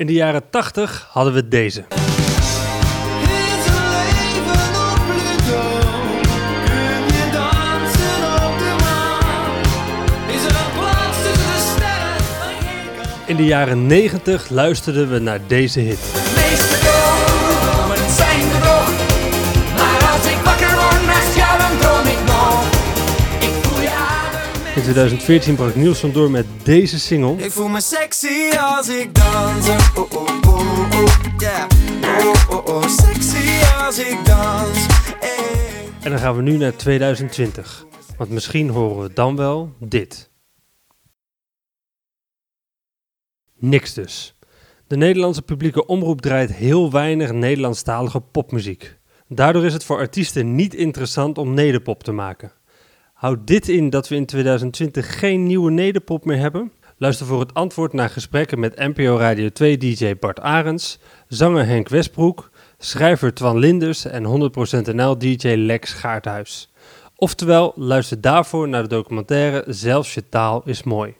In de jaren 80 hadden we deze. In de jaren 90 luisterden we naar deze hit. In 2014 brak Nielsen door met deze single. Ik voel me sexy als ik dans. Oh, oh, oh, oh, yeah. Oh, oh, oh, sexy als ik dans. Hey. En dan gaan we nu naar 2020. Want misschien horen we dan wel dit. Niks dus. De Nederlandse publieke omroep draait heel weinig Nederlandstalige popmuziek. Daardoor is het voor artiesten niet interessant om nederpop te maken. Houdt dit in dat we in 2020 geen nieuwe nederpop meer hebben? Luister voor het antwoord naar gesprekken met NPO Radio 2 DJ Bart Arends, zanger Henk Westbroek, schrijver Twan Linders en 100% NL DJ Lex Gaarthuis. Oftewel, luister daarvoor naar de documentaire Zelfs je taal is mooi.